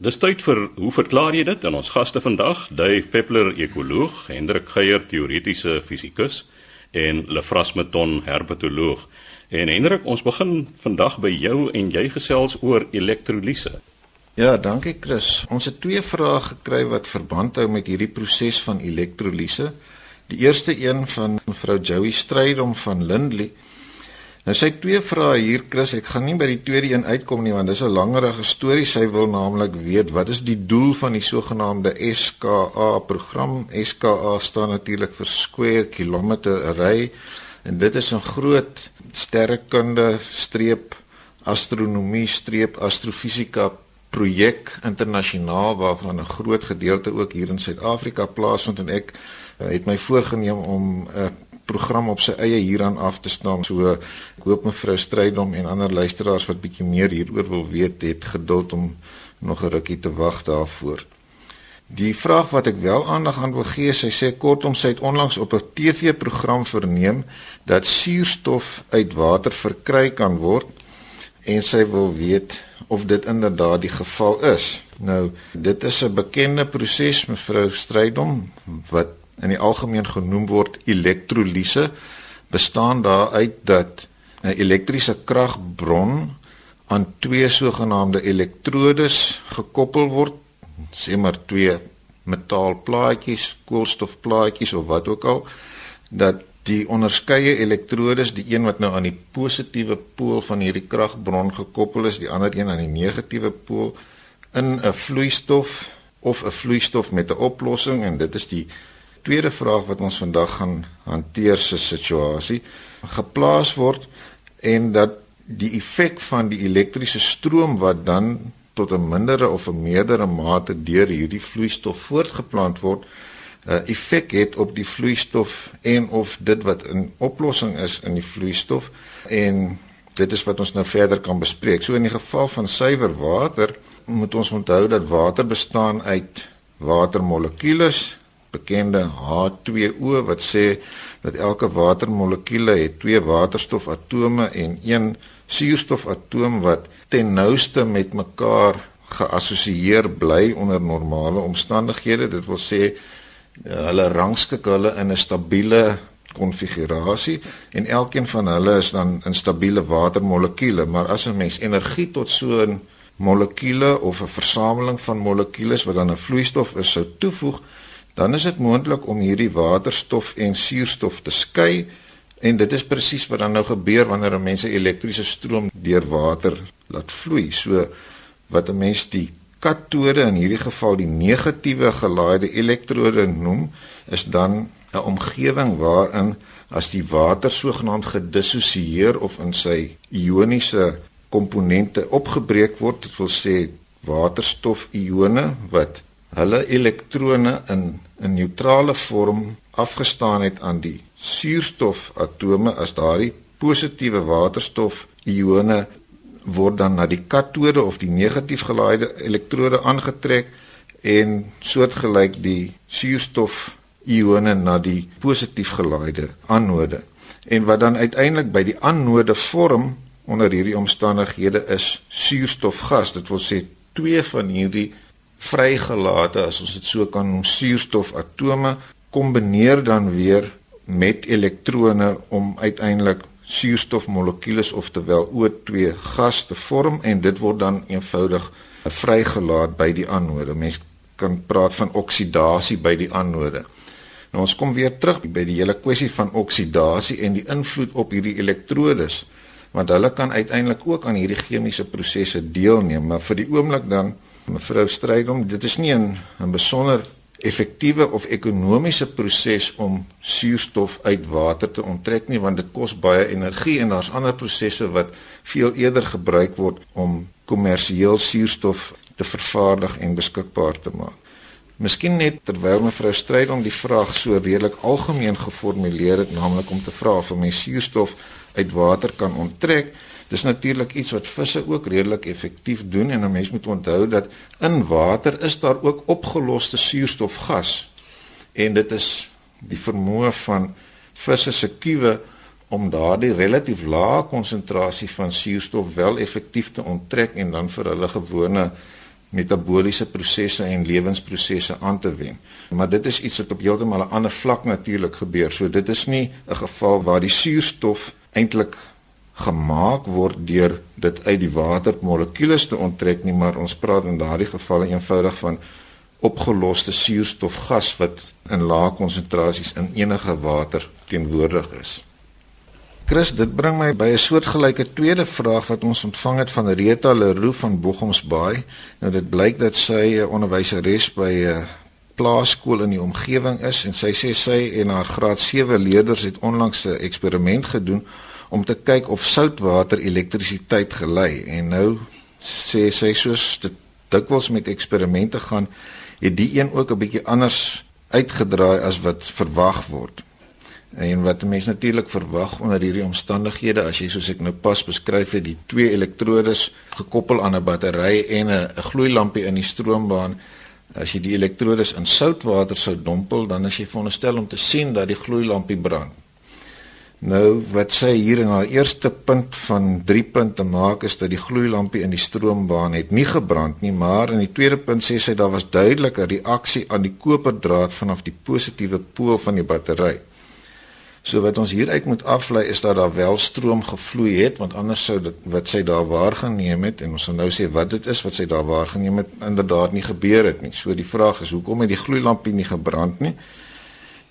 Dis tyd vir hoe verklaar jy dit? En ons gaste vandag, Dave Peppler, ekoloog, Hendrik Geier, teoretiese fisikus en Lefras Meton, herpetoloog. En Hendrik, ons begin vandag by jou en jy gesels oor elektrolise. Ja, dankie Chris. Ons het twee vrae gekry wat verband hou met hierdie proses van elektrolise. Die eerste een van mevrou Joey Strydom van Lindley. Nou sy twee vrae hier Chris, ek gaan nie by die tweede een uitkom nie want dis 'n langerige storie. Sy wil naamlik weet wat is die doel van die sogenaamde SKA program? SKA staan natuurlik vir Square Kilometer Array en dit is 'n groot sterrekunde streep astronomie streep astrofisika projek internasionaal waarvan 'n groot gedeelte ook hier in Suid-Afrika plaasvind en ek uh, het my voorgenem om 'n uh, program op sy eie hieraan af te staan. So ek hoop mevrou Strydom en ander luisteraars wat bietjie meer hieroor wil weet, het geduld om nog 'n rukkie te wag daarvoor. Die vraag wat ek wel aandag aan wil gee, sy sê kortom sy het onlangs op 'n TV-program verneem dat suurstof uit water verkry kan word en sy wil weet of dit inderdaad die geval is. Nou, dit is 'n bekende proses mevrou Strydom wat in die algemeen genoem word elektrolise bestaan daaruit dat 'n elektriese kragbron aan twee sogenaamde elektrodes gekoppel word, sê maar twee metaalplaatjies, koolstofplaatjies of wat ook al, dat die onderskeie elektrodes, die een wat nou aan die positiewe pool van hierdie kragbron gekoppel is, die ander een aan die negatiewe pool in 'n vloeistof of 'n vloeistof met 'n oplossing en dit is die tweede vraag wat ons vandag gaan hanteer se situasie geplaas word en dat die effek van die elektriese stroom wat dan tot 'n mindere of 'n meerdere mate deur hierdie vloeistof voortgeplant word 'n uh, effek het op die vloeistof en of dit wat in oplossing is in die vloeistof en dit is wat ons nou verder kan bespreek. So in die geval van suiwer water moet ons onthou dat water bestaan uit watermolekules bekende H2O wat sê dat elke watermolekuule het twee waterstofatome en een suurstofatoom wat ten nouste met mekaar geassosieer bly onder normale omstandighede. Dit wil sê hulle rangskik hulle in 'n stabiele konfigurasie en elkeen van hulle is dan 'n stabiele watermolekuule, maar as 'n mens energie tot so 'n molekuule of 'n versameling van molekules wat dan 'n vloeistof is sou toevoeg, dan is dit moontlik om hierdie waterstof en suurstof te skei en dit is presies wat dan nou gebeur wanneer 'n mens 'n elektriese stroom deur water laat vloei. So wat 'n mens die katode in hierdie geval die negatiewe gelaaide elektrode noem, is dan 'n omgewing waarin as die water sogenaamd gedissosieer of in sy ioniese komponente opgebreek word, dit wil sê waterstofione wat hulle elektrone in 'n neutrale vorm afgestaan het aan die suurstofatome as daardie positiewe waterstofione word dan na die katode of die negatief gelaaide elektrode aangetrek en soortgelyk die suurstofione na die positief gelaaide anode. En wat dan uiteindelik by die anode vorm onder hierdie omstandighede is suurstofgas. Dit wil sê twee van hierdie vrygelate as ons dit so kan noem suurstofatome kombineer dan weer met elektrone om uiteindelik suurstofmolekules oftewel O2 gas te vorm en dit word dan eenvoudig vrygelaat by die anode. Mens kan praat van oksidasie by die anode. Nou ons kom weer terug by die hele kwessie van oksidasie en die invloed op hierdie elektrodes want hulle kan uiteindelik ook aan hierdie chemiese prosesse deelneem, maar vir die oomblik dan mevrou Strydom, dit is nie 'n 'n besonder effektiewe of ekonomiese proses om suurstof uit water te onttrek nie want dit kos baie energie en daar's ander prosesse wat veel eerder gebruik word om kommersieel suurstof te vervaardig en beskikbaar te maak. Miskien net terwyl mevrou Strydom die vraag so redelik algemeen geformuleer het, naamlik om te vra of 'n mens suurstof uit water kan onttrek, Dis natuurlik iets wat visse ook redelik effektief doen en 'n mens moet onthou dat in water is daar ook opgeloste suurstofgas. En dit is die vermoë van visse se kiewe om daardie relatief lae konsentrasie van suurstof wel effektief te onttrek en dan vir hulle gewone metabooliese prosesse en lewensprosesse aan te wend. Maar dit is iets wat op heeltemal 'n ander vlak natuurlik gebeur. So dit is nie 'n geval waar die suurstof eintlik gemaak word deur dit uit die watermolekules te onttrek nie, maar ons praat in daardie gevalle eenvoudig van opgeloste suurstofgas wat in lae konsentrasies in enige water teenwoordig is. Chris, dit bring my by 'n soortgelyke tweede vraag wat ons ontvang het van Rita Leroux van Bochomsbaai. Nou dit blyk dat sy 'n onderwyseres by 'n plaaskool in die omgewing is en sy sê sy en haar graad 7 leerders het onlangs 'n eksperiment gedoen om te kyk of soutwater elektrisiteit gelei. En nou sê sy soos dit dikwels met eksperimente gaan, het die een ook 'n bietjie anders uitgedraai as wat verwag word. En wat mense natuurlik verwag onder hierdie omstandighede as jy soos ek nou pas beskryf het, die twee elektrodes gekoppel aan 'n battery en 'n gloeilampie in die stroombaan, as jy die elektrodes in soutwater sou dompel, dan is jy veronderstel om te sien dat die gloeilampie brand. Nou wat sy hier in haar eerste punt van 3 punte maak is dat die gloeilampie in die stroombaan het nie gebrand nie, maar in die tweede punt sê sy daar was duidelike reaksie aan die koperdraad vanaf die positiewe pool van die battery. So wat ons hieruit moet aflei is dat daar wel stroom gevloei het want anders sou dit wat sy daar waargeneem het en ons sal nou sê wat dit is wat sy daar waargeneem het inderdaad nie gebeur het nie. So die vraag is hoekom het die gloeilampie nie gebrand nie?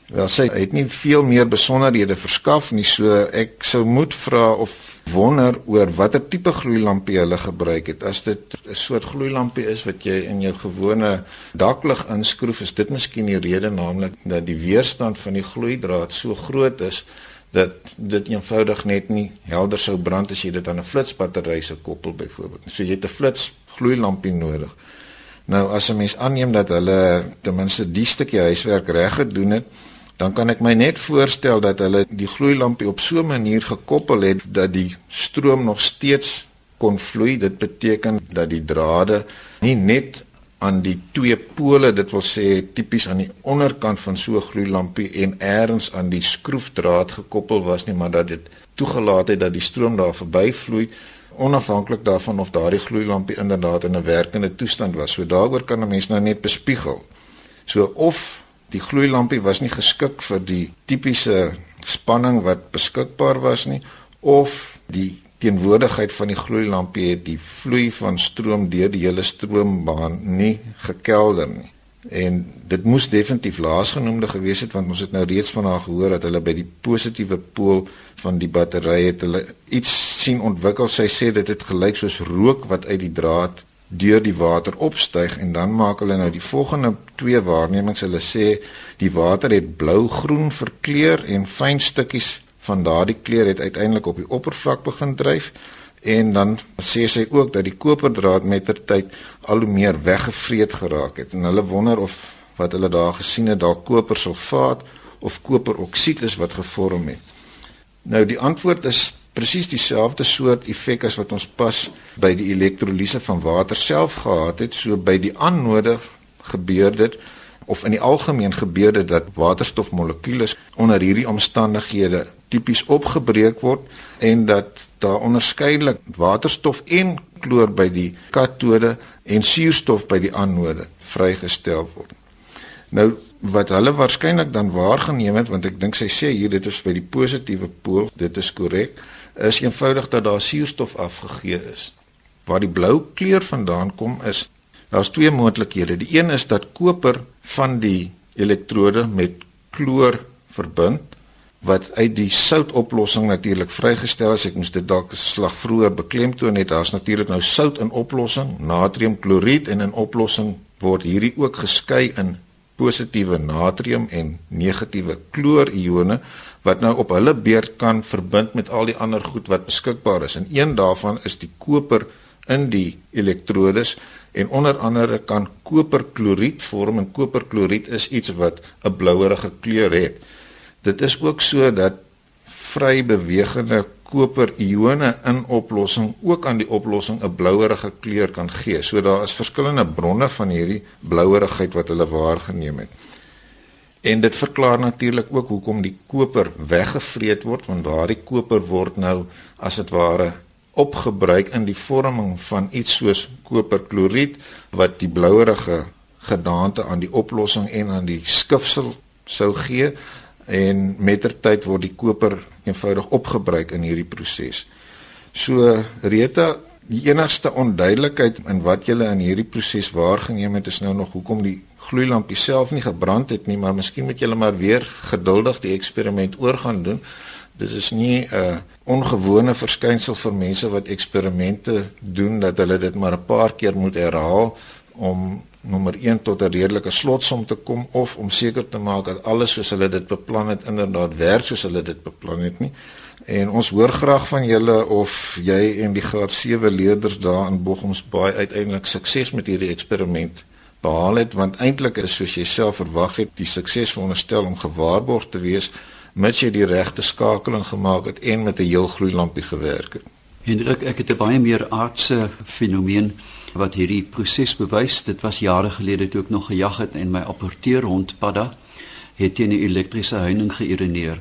Wel sy het nie veel meer besonderhede verskaf nie. So ek sou moet vra of wonder oor watter tipe gloeilampie hulle gebruik het. As dit 'n soort gloeilampie is wat jy in jou gewone daklig inskroef, is dit miskien die rede naamlik dat die weerstand van die gloeidraad so groot is dat dit eenvoudig net nie helder sou brand as jy dit aan 'n flitsbattery sou koppel byvoorbeeld. So jy het 'n flits gloeilampie nodig. Nou as 'n mens aanneem dat hulle ten minste die stukkie huiswerk reg gedoen het, dan kan ek my net voorstel dat hulle die gloeilampie op so 'n manier gekoppel het dat die stroom nog steeds kon vloei. Dit beteken dat die drade nie net aan die twee pole, dit wil sê tipies aan die onderkant van so 'n gloeilampie en eers aan die skroefdraad gekoppel was nie, maar dat dit toegelaat het dat die stroom daar verbyvloei onafhanklik daarvan of daardie gloeilampie inderdaad in 'n werkende toestand was. So daaroor kan 'n mens nou net bespiegel. So of die gloeilampie was nie geskik vir die tipiese spanning wat beskikbaar was nie of die teenwoordigheid van die gloeilampie het die vloei van stroom deur die hele stroombaan nie gekelder nie. En dit moes definitief laasgenoemde gewees het want ons het nou reeds van haar gehoor dat hulle by die positiewe pool van die battery het hulle iets sien ontwikkel. Sy sê dit het gelyk soos rook wat uit die draad deur die water opstyg en dan maak hulle nou die volgende twee waarnemings. Hulle sê die water het blou-groen verkleur en fyn stukkies van daardie kleur het uiteindelik op die oppervlak begin dryf en dan sê sy ook dat die koperdraad mettertyd al hoe meer weggevreet geraak het en hulle wonder of wat hulle daar gesien het dalk kopersulfaat of koperoksied is wat gevorm het. Nou die antwoord is presies dieselfde soort effek as wat ons pas by die elektrolise van water self gehad het. So by die aanode gebeur dit of in die algemeen gebeur dit dat waterstofmolekules onder hierdie omstandighede tipies opgebreek word en dat daar onderskeidelik waterstof en kloor by die katode en suurstof by die aanode vrygestel word. Nou wat hulle waarskynlik dan waargeneem het want ek dink sy sê hier dit is by die positiewe pool, dit is korrek is eenvoudig dat daar suurstof afgegee is. Waar die blou kleur vandaan kom is daar's twee moontlikhede. Die een is dat koper van die elektrode met kloor verbind wat uit die soutoplossing natuurlik vrygestel is. Ek moes dit dalk 'n slag vroeër beklemtoon het. Daar's natuurlik nou sout in oplossing, natriumkloried en in oplossing word hierdie ook geskei in positiewe natrium en negatiewe kloorione wat nou op hulle beurt kan verbind met al die ander goed wat beskikbaar is. En een daarvan is die koper in die elektrodes en onder andere kan koperkloried vorm en koperkloried is iets wat 'n blouerige kleur het. Dit is ook so dat vry bewegende koperione in oplossing ook aan die oplossing 'n blouerige kleur kan gee. So daar is verskillende bronne van hierdie blouerigheid wat hulle waargeneem het. En dit verklaar natuurlik ook hoekom die koper weggevreet word want daardie koper word nou as dit ware opgebruik in die vorming van iets soos koperkloried wat die blouerige gedaante aan die oplossing en aan die skifsel sou gee en mettertyd word die koper eenvoudig opgebruik in hierdie proses. So Rita, die enigste onduidelikheid in wat julle in hierdie proses waargeneem het is nou nog hoekom die gloeilampie self nie gebrand het nie, maar miskien moet julle maar weer geduldig die eksperiment oorgaan doen. Dit is nie 'n uh, ongewone verskynsel vir mense wat eksperimente doen dat hulle dit maar 'n paar keer moet herhaal om nommer 1 tot 'n redelike slotsom te kom of om seker te maak dat alles soos hulle dit beplan het inderdaad werk soos hulle dit beplan het nie. En ons hoor graag van julle of jy en die graad 7 leerders daar in Bochumsbaai uiteindelik sukses met hierdie eksperiment behaal het want eintlik is soos jy self verwag het die sukses veronderstel om gewaarborg te wees mits jy die regte skakeling gemaak het en met 'n heel gloeilampie gewerk het. Hendrik, ek het 'n baie meer aardse fenomeen wat hierdie proses bewys. Dit was jare gelede toe ek nog gejag het en my apporteerhond Padda het teen 'n elektriese heining geïrineer.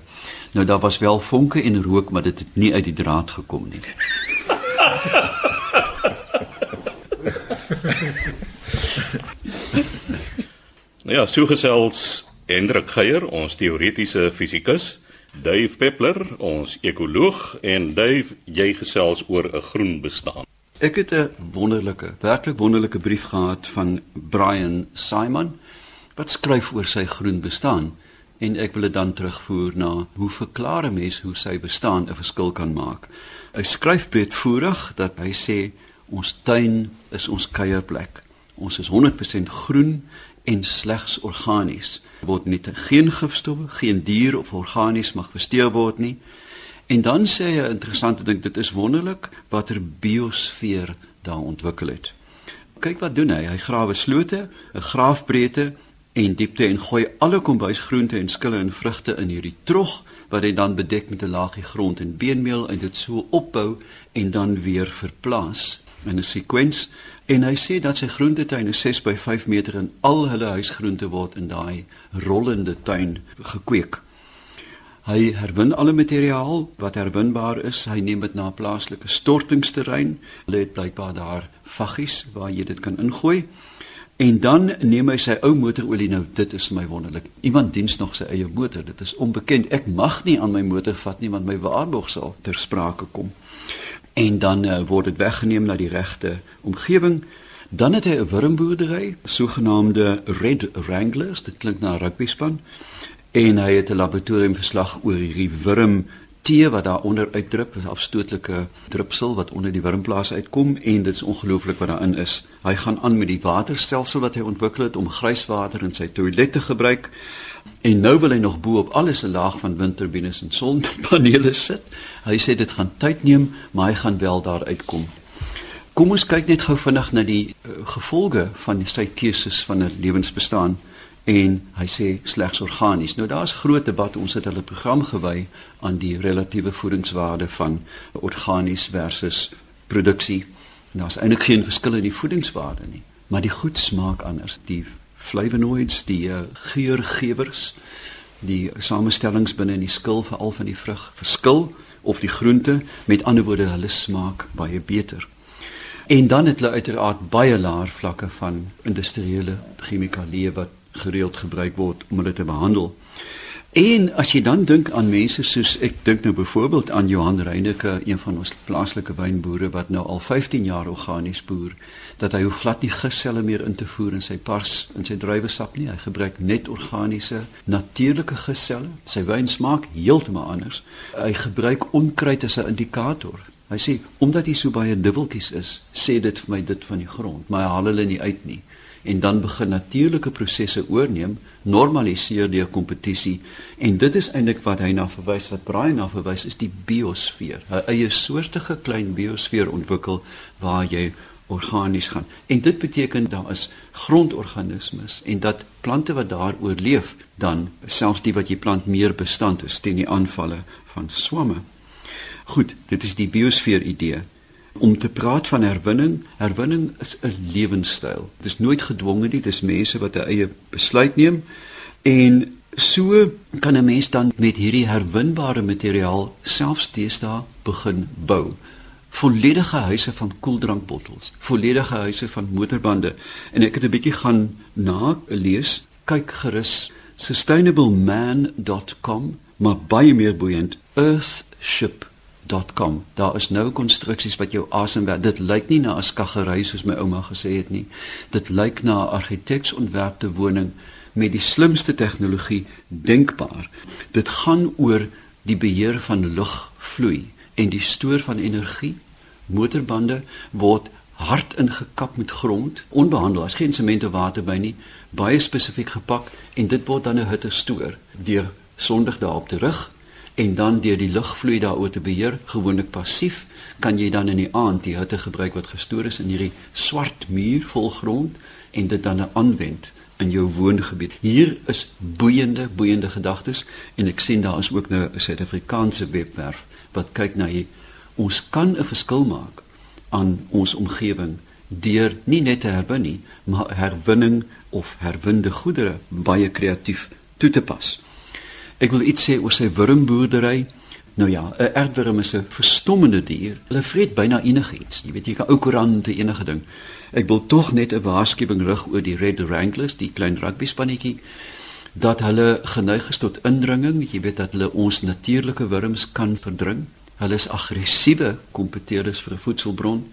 Nou daar was wel vonke en rook, maar dit het nie uit die draad gekom nie. nou ja, so gesels Hendrik Geier, ons teoretiese fisikus, Dave Peppler, ons ekoloog en Dave, jy gesels oor 'n groen bestaan. Ek het 'n wonderlike, werklik wonderlike brief gehad van Brian Simon wat skryf oor sy groen bestaan en ek wil dit dan terugvoer na hoe verklaar 'n mens hoe sy bestaan 'n verskil kan maak. Hy skryf breedvoerig dat hy sê ons tuin is ons kuierplek. Ons is 100% groen en slegs organies. Word nie geen gifstowwe, geen dier of organies mag versteur word nie. En dan sê hy 'n interessante ding, dit is wonderlik watter biosfeer daar ontwikkel het. Kyk wat doen hy? Hy grawe slote, 'n graafbreedte en diepte en gooi alle kombuisgroente en skille en vrugte in hierdie trog wat hy dan bedek met 'n laagie grond en beenmeel en dit so opbou en dan weer verplaas in 'n sekwens en hy sê dat sy groentetuine 6 by 5 meter en al hulle huisgroente word in daai rollende tuin gekweek. Hy herwin alle materiaal wat herwinbaar is. Hy neem dit na 'n plaaslike stortingsterrein. Hulle het blykbaar daar vaggies waar jy dit kan ingooi. En dan neem hy sy ou motorolie nou. Dit is my wonderlik. Iemand diens nog sy eie motor. Dit is onbekend. Ek mag nie aan my motor vat nie want my waarborg sal ter sprake kom. En dan uh, word dit weggeneem na die regte omgewing. Dan het hy 'n wurmboerdery, sogenaamde Red Wranglers. Dit klink na 'n rugbyspan en hy het 'n laboratorium verslag oor hierdie wurm tee wat daar onder uitdrup, 'n afstootlike drupsel wat onder die wurmplaas uitkom en dit is ongelooflik wat daarin is. Hy gaan aan met die waterstelsel wat hy ontwikkel het om grijswater in sy toilet te gebruik. En nou wil hy nog bo op alles 'n laag van windturbines en sonpanele sit. Hy sê dit gaan tyd neem, maar hy gaan wel daar uitkom. Kom ons kyk net gou vinnig na die uh, gevolge van sy keuses van 'n lewensbestaan en hy sê slegs organies. Nou daar's groot debat ons het hulle program gewy aan die relatiewe voedingswaarde van organies versus produksie. Daar's eintlik geen verskil in die voedingswaarde nie, maar die goed smaak anders. Die flavonoids, die uh, geurgewers, die samestellings binne in die skil veral van die vrug verskil of die groente, met ander woorde hulle smaak baie beter. En dan het hulle uiteraard baie laer vlakke van industriële chemikalieë wat gereeld gebruik word om hulle te behandel. En as jy dan dink aan mense soos ek dink nou byvoorbeeld aan Johan Reyneke, een van ons plaaslike wynboere wat nou al 15 jaar organies boer, dat hy hoef glad nie gisselle meer in te voer in sy pars en sy druiwesap nie. Hy gebruik net organiese, natuurlike gisselle. Sy wyn smaak heeltemal anders. Hy gebruik onkruid as 'n indikator. Hy sê omdat hier so baie dubbeltjies is, sê dit vir my dit van die grond, maar hy haal hulle nie uit nie en dan begin natuurlike prosesse oorneem, normaliseer die kompetisie en dit is eintlik wat hy na verwys wat Brian na verwys is die biosfeer. 'n eie soortige klein biosfeer ontwikkel waar jy organies gaan. En dit beteken daar is grondorganismes en dat plante wat daar oorleef dan selfs die wat jy plant meer bestand is teen die aanvalle van swamme. Goed, dit is die biosfeer idee om te praat van herwinning. Herwinning is 'n lewenstyl. Dit is nooit gedwonge nie, dis mense wat 'n eie besluit neem en so kan 'n mens dan met hierdie herwinbare materiaal selfs teesta begin bou. volledige huise van koeldrankbottels, volledige huise van motorbande en ek het 'n bietjie gaan na lees, kyk gerus sustainableman.com, maar baie meer boeiend earthship.com. Daar is nou konstruksies wat jou asem werk. Dit lyk nie na 'n skaggery soos my ouma gesê het nie. Dit lyk na 'n argiteksontwerpte woning met die slimste tegnologie denkbaar. Dit gaan oor die beheer van lugvloei en die stoor van energie. Motorbande word hard ingekap met grond, onbehandel, as geen sement of water by nie, baie spesifiek gepak en dit word dan 'n hitte stoor deur sondig daarop te rig en dan deur die lugvloei daaroor te beheer, gewoonlik passief, kan jy dan in die aand die hitte gebruik wat gestoor is in hierdie swart muur vol grond en dit dan aanwend in jou woongebied. Hier is boeiende boeiende gedagtes en ek sien daar is ook nou 'n Suid-Afrikaanse webwerf wat kyk na hier ons kan 'n verskil maak aan ons omgewing deur nie net te herwin nie, maar herwinning of herwinde goedere baie kreatief toe te pas. Ek wil iets sê oor sy wurmboerdery. Nou ja, 'n aardwurm is 'n verstommende dier. Hulle vreet byna enigiets. Jy weet jy kan ou koran te enige ding. Ek wil tog net 'n waarskuwing rig oor die Red Wranglers, die klein rugby spannetjie dat hulle geneig is tot indringing. Jy weet dat hulle ons natuurlike wurms kan verdring. Hulle is aggressiewe kompeteerders vir 'n voedselbron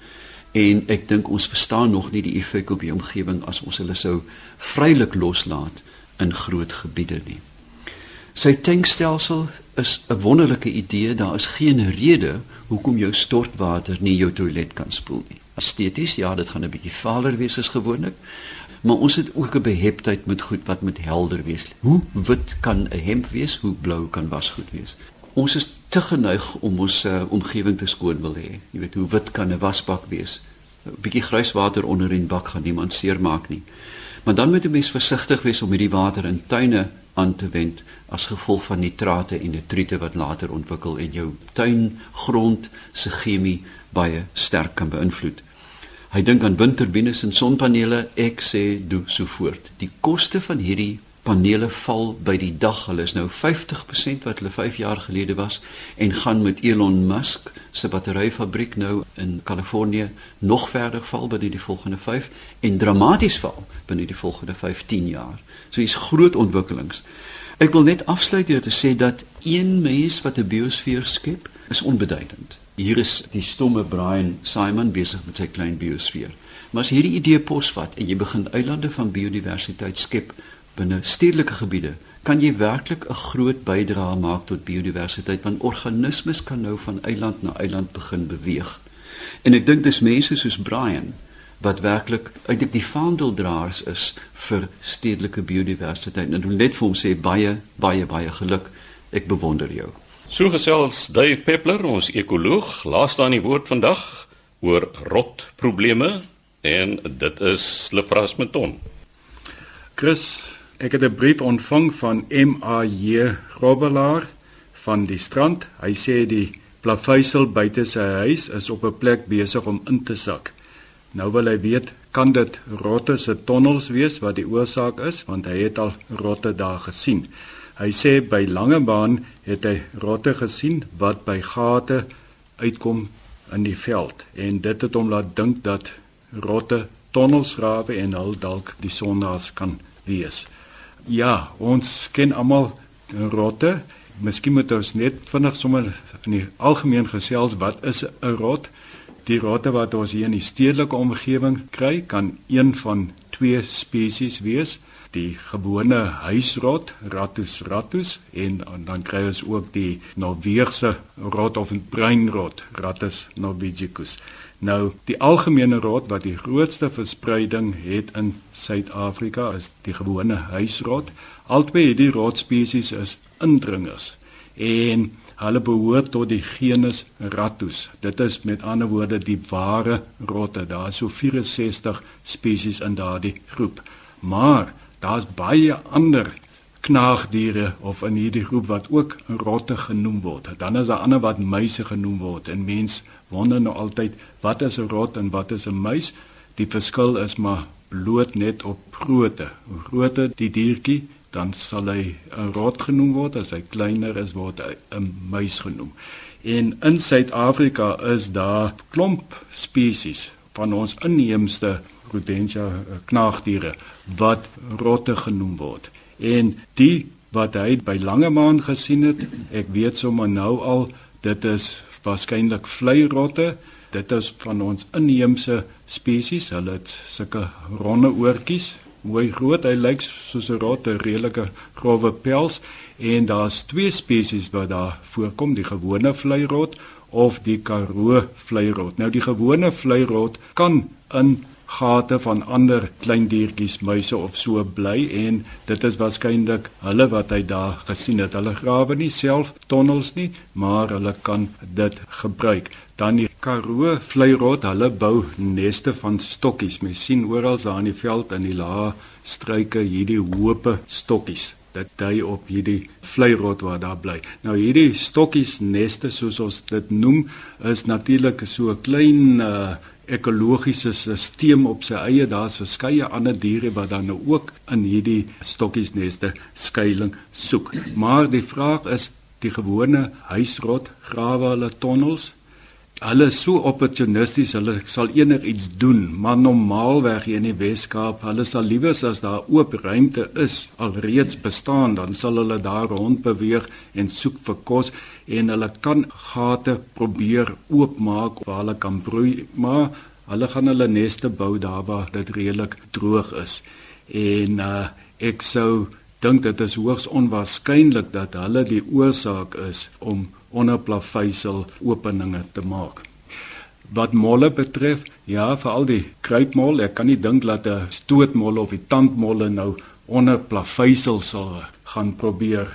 en ek dink ons verstaan nog nie die effek op die omgewing as ons hulle sou vrylik loslaat in groot gebiede nie. Sy tankstelsel is 'n wonderlike idee. Daar is geen rede hoekom jou stortwater nie jou toilet kan spoel nie. Esteties, ja, dit gaan 'n bietjie valer wees as gewoonlik, maar ons het ook 'n beheptheid met goed wat moet helder wees. Hoe wit kan 'n hemp wees? Hoe blou kan wasgoed wees? ons is te geneig om ons uh, omgewing te skoon wil hê. Jy weet hoe wit kan 'n wasbak wees? 'n Bietjie gruiswater onder in bak gaan niemand seermaak nie. Maar dan moet 'n mens versigtig wees om hierdie water in tuine aan te wend as gevolg van nitrate en nitriete wat later ontwikkel en jou tuingrond se chemie baie sterk kan beïnvloed. Hy dink aan windturbines en sonpanele, ek sê doen so voort. Die koste van hierdie panele val by die dag. Hulle is nou 50% wat hulle 5 jaar gelede was en gaan met Elon Musk se batteryfabriek nou in Kalifornië nog verder val binne die volgende 5 en dramaties val binne die volgende 15 jaar. So hier's groot ontwikkelings. Ek wil net afsluit deur te sê dat een mens wat 'n biosfeer skep, is onbeduidend. Hier is die stomme Brian Simon besig met sy klein biosfeer. Maar as hierdie idee posvat en jy begin eilande van biodiversiteit skep, binne stedelike gebiede kan jy werklik 'n groot bydrae maak tot biodiversiteit want organismes kan nou van eiland na eiland begin beweeg. En ek dink dis mense soos Brian wat werklik eintlik die vaandeldraers is vir stedelike biodiversiteit. En ek wil net vir hom sê baie baie baie geluk. Ek bewonder jou. So gesels Dave Peppler, ons ekoloog, laaste aan die woord vandag oor rotprobleme en dit is Lefras Meton. Chris Ek het 'n brief ontvang van MAJ Grobelaar van die strand. Hy sê die plaveisel buite sy huis is op 'n plek besig om in te sak. Nou wil hy weet, kan dit rotte se tonnels wees wat die oorsaak is, want hy het al rotte daar gesien. Hy sê by Langebaan het hy rotte gesien wat by gate uitkom in die veld en dit het hom laat dink dat rotte tonnels grawe en hul dalk die sondaars kan wees. Ja, ons ken almal rotte. Miskien moet ons net vinnig sommer in die algemeen gesels wat is 'n rot? Die rotte wat ons hier in die stedelike omgewing kry, kan een van twee spesies wees. Die gewone huisrot, Rattus rattus, en, en dan kry ons ook die Noorse rot of 'n breinrot, Rattus norvegicus. Nou, die algemene rot wat die grootste verspreiding het in Suid-Afrika is die gewone huisrot. Albei hierdie rotspesies is indringers en hulle behoort tot die genus Rattus. Dit is met ander woorde die ware rotte. Daar is so 64 spesies in daardie groep. Maar daar's baie ander knaagdiere of in hierdie groep wat ook rotte genoem word. Dan is daar ander wat muise genoem word en mens wonder nou altyd wat is 'n rot en wat is 'n muis? Die verskil is maar bloot net op grootte. Hoe groter die diertjie, dan sal hy 'n rot genoem word, as hy kleiner is word hy 'n muis genoem. En in Suid-Afrika is daar klomp spesies van ons inheemse Rodentia knaagdiere wat rotte genoem word. En die wat hy by Langemaan gesien het, ek weet sommer nou al dit is waarskynlik vleirotte. Dit is van ons inheemse spesies. Hulle het sulke ronde oortjies, mooi groot. Hy lyk soos 'n rot, 'n redelike grouwe pels en daar's twee spesies wat daar voorkom, die gewone vleirot of die karoo vleirot. Nou die gewone vleirot kan in gate van ander klein diertjies, muise of so bly en dit is waarskynlik hulle wat hy daar gesien het. Hulle grawe nie self tonnels nie, maar hulle kan dit gebruik. Dan die Karoo vleirot, hulle bou neste van stokkies. Mens sien oral daar in die veld in die lae struike hierdie hoope stokkies. Dit dui op hierdie vleirot wat daar bly. Nou hierdie stokkies neste soos ons dit noem, is natuurlik so 'n klein uh, ekologiese stelsel op sy eie. Daar's verskeie ander diere wat dan nou ook in hierdie stokkiesneste skuilings soek. Maar die vraag is die gewone huisrot grawe hulle tonnels. Hulle is so opportunisties, hulle sal enigiets doen, maar normaalweg hier in die Weskaap, hulle sal liewers as daar oop ruimte is, alreeds bestaan, dan sal hulle daar rond beweeg en soek vir kos en hulle kan gate probeer oopmaak waar hulle kan broei, maar hulle gaan hulle neste bou daar waar dit redelik droog is. En uh, ek sou dink dit is hoogs onwaarskynlik dat hulle die oorsaak is om onderplaveisel openinge te maak. Wat molle betref, ja, veral die kruipmol, ek kan nie dink dat 'n stootmol of 'n tandmolle nou onder plaveisel sal gaan probeer.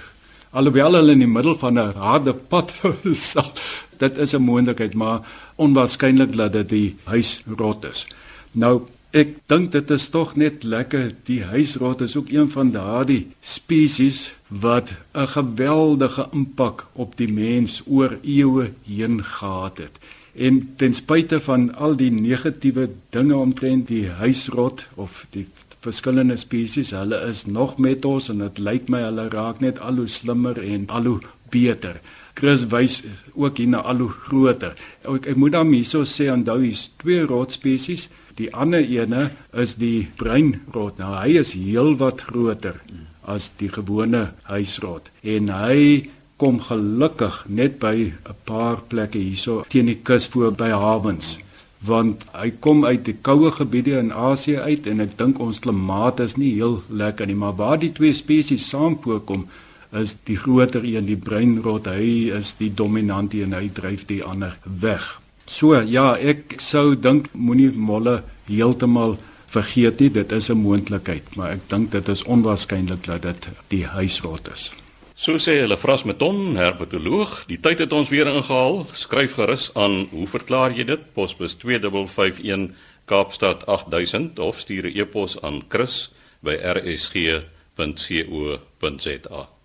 Alhoewel hulle in die middel van 'n harde pad sal dit is 'n moontlikheid maar onwaarskynlik dat dit die huisrot is. Nou ek dink dit is tog net lekker. Die huisrot is ook een van daardie spesies wat 'n geweldige impak op die mens oor eeue heen gehad het en ten spyte van al die negatiewe dinge omtrent die huisrot of die verskillende spesies. Hulle is nog met ons en dit lyk my hulle raak net al hoe slimmer en al hoe beter. Chris wys ook hier na al hoe groter. Ek, ek moet dan hierso sê onthou hier's twee rotspesies. Die ander ene is die breinrot. Nou hy is heelwat groter as die gewone huisrot en hy kom gelukkig net by 'n paar plekke hierso teen die kus voor by hawens want hy kom uit die koue gebiede in Asië uit en ek dink ons klimaat is nie heel lekker nie maar waar die twee spesies saam voorkom is die groter een die breinrot hy is die dominante en hy dryf die ander weg. So ja ek sou dink moenie molle heeltemal vergeet nie dit is 'n moontlikheid maar ek dink dit is onwaarskynlik dat dit die huisrot is So sê hulle Fras Meton, herpetoloog, die tyd het ons weer ingehaal. Skryf gerus aan, hoe verklaar jy dit? Posbus 2551 Kaapstad 8000 of stuur 'n e-pos aan chris@rsg.co.za.